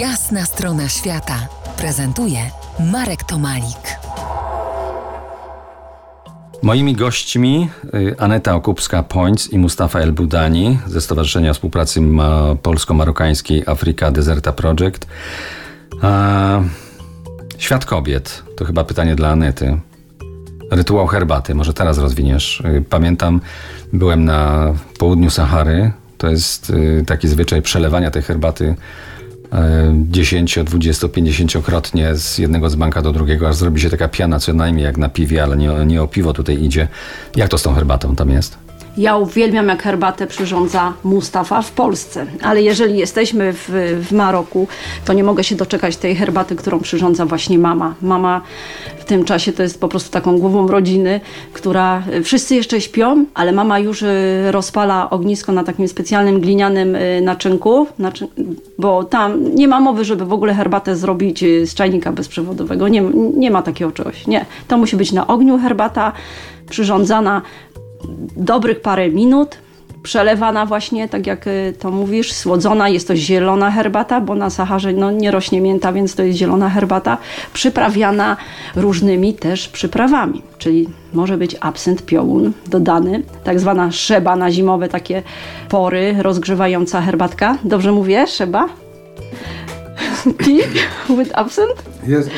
Jasna strona świata prezentuje Marek Tomalik. Moimi gośćmi y, Aneta Okupska-Pońc i Mustafa El Budani ze Stowarzyszenia Współpracy Ma- Polsko-Marokańskiej Afrika Deserta Project. A, świat kobiet to chyba pytanie dla Anety. Rytuał herbaty, może teraz rozwiniesz. Y, Pamiętam, byłem na południu Sahary. To jest y, taki zwyczaj przelewania tej herbaty 10, 20, 50-krotnie z jednego dzbanka do drugiego, aż zrobi się taka piana, co najmniej jak na piwie, ale nie, nie o piwo tutaj idzie. Jak to z tą herbatą tam jest? Ja uwielbiam, jak herbatę przyrządza Mustafa w Polsce, ale jeżeli jesteśmy w, w Maroku, to nie mogę się doczekać tej herbaty, którą przyrządza właśnie mama. Mama w tym czasie to jest po prostu taką głową rodziny, która wszyscy jeszcze śpią, ale mama już y, rozpala ognisko na takim specjalnym glinianym y, naczynku, naczy, bo tam nie ma mowy, żeby w ogóle herbatę zrobić z czajnika bezprzewodowego. Nie, nie ma takiego czegoś. Nie. To musi być na ogniu herbata przyrządzana dobrych parę minut, przelewana właśnie, tak jak y, to mówisz, słodzona, jest to zielona herbata, bo na Saharze no, nie rośnie mięta, więc to jest zielona herbata, przyprawiana różnymi też przyprawami, czyli może być absynt, piołun dodany, tak zwana szeba na zimowe takie pory, rozgrzewająca herbatka. Dobrze mówię, szeba? Tea with absent? Jest.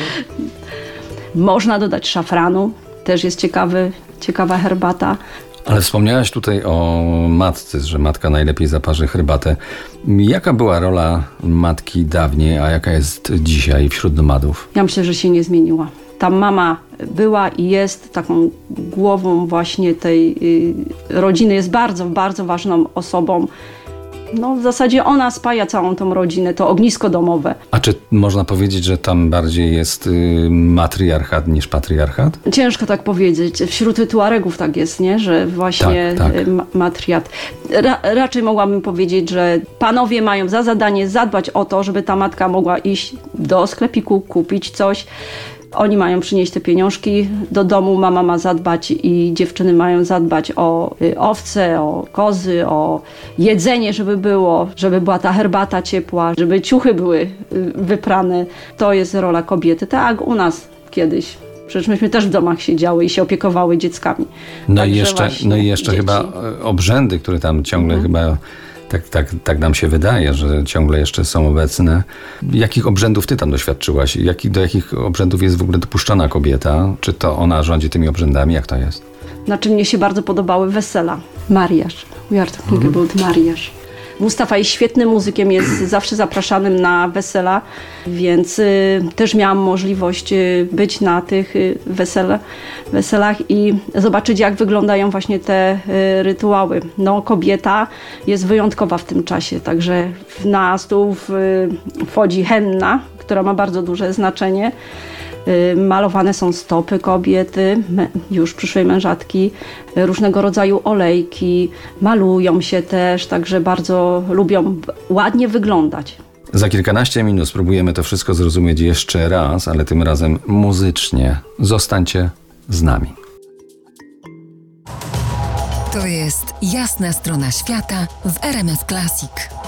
Można dodać szafranu, też jest ciekawy, ciekawa herbata. Ale wspomniałaś tutaj o matce, że matka najlepiej zaparzy herbatę. Jaka była rola matki dawniej, a jaka jest dzisiaj wśród nomadów? Ja myślę, że się nie zmieniła. Ta mama była i jest taką głową właśnie tej y, rodziny, jest bardzo, bardzo ważną osobą. No, w zasadzie ona spaja całą tą rodzinę, to ognisko domowe. A czy można powiedzieć, że tam bardziej jest y, matriarchat niż patriarchat? Ciężko tak powiedzieć. Wśród Tuaregów tak jest, nie? że właśnie Tak, tak. y, ma- matriat. Ra, raczej mogłabym powiedzieć, że panowie mają za zadanie zadbać o to, żeby ta matka mogła iść do sklepiku, kupić coś. Oni mają przynieść te pieniążki do domu, mama ma zadbać i dziewczyny mają zadbać o y, owce, o kozy, o jedzenie, żeby było, żeby była ta herbata ciepła, żeby ciuchy były y, wyprane. To jest rola kobiety, tak u nas kiedyś. Przecież myśmy też w domach siedziały i się opiekowały dzieckami. No i jeszcze, no i jeszcze dzieci. chyba e, obrzędy, które tam ciągle Mhm. chyba, tak, tak, tak nam się wydaje, że ciągle jeszcze są obecne. Jakich obrzędów ty tam doświadczyłaś? Jaki, do jakich obrzędów jest w ogóle dopuszczona kobieta? Czy to ona rządzi tymi obrzędami? Jak to jest? Znaczy mnie się bardzo podobały wesela. Mariaż. We are talking about mariaż. Mustafa jest świetnym muzykiem, jest zawsze zapraszanym na wesela, więc y, też miałam możliwość y, być na tych y, wesele, weselach i zobaczyć, jak wyglądają właśnie te rytuały. No, kobieta jest wyjątkowa w tym czasie, także na stół wchodzi henna, która ma bardzo duże znaczenie. Y, Malowane są stopy kobiety, już przyszłej mężatki, y, różnego rodzaju olejki, malują się też, także bardzo lubią ładnie wyglądać. Za kilkanaście minut spróbujemy to wszystko zrozumieć jeszcze raz, ale tym razem muzycznie. Zostańcie z nami. To jest Jasna strona świata w RMS Classic.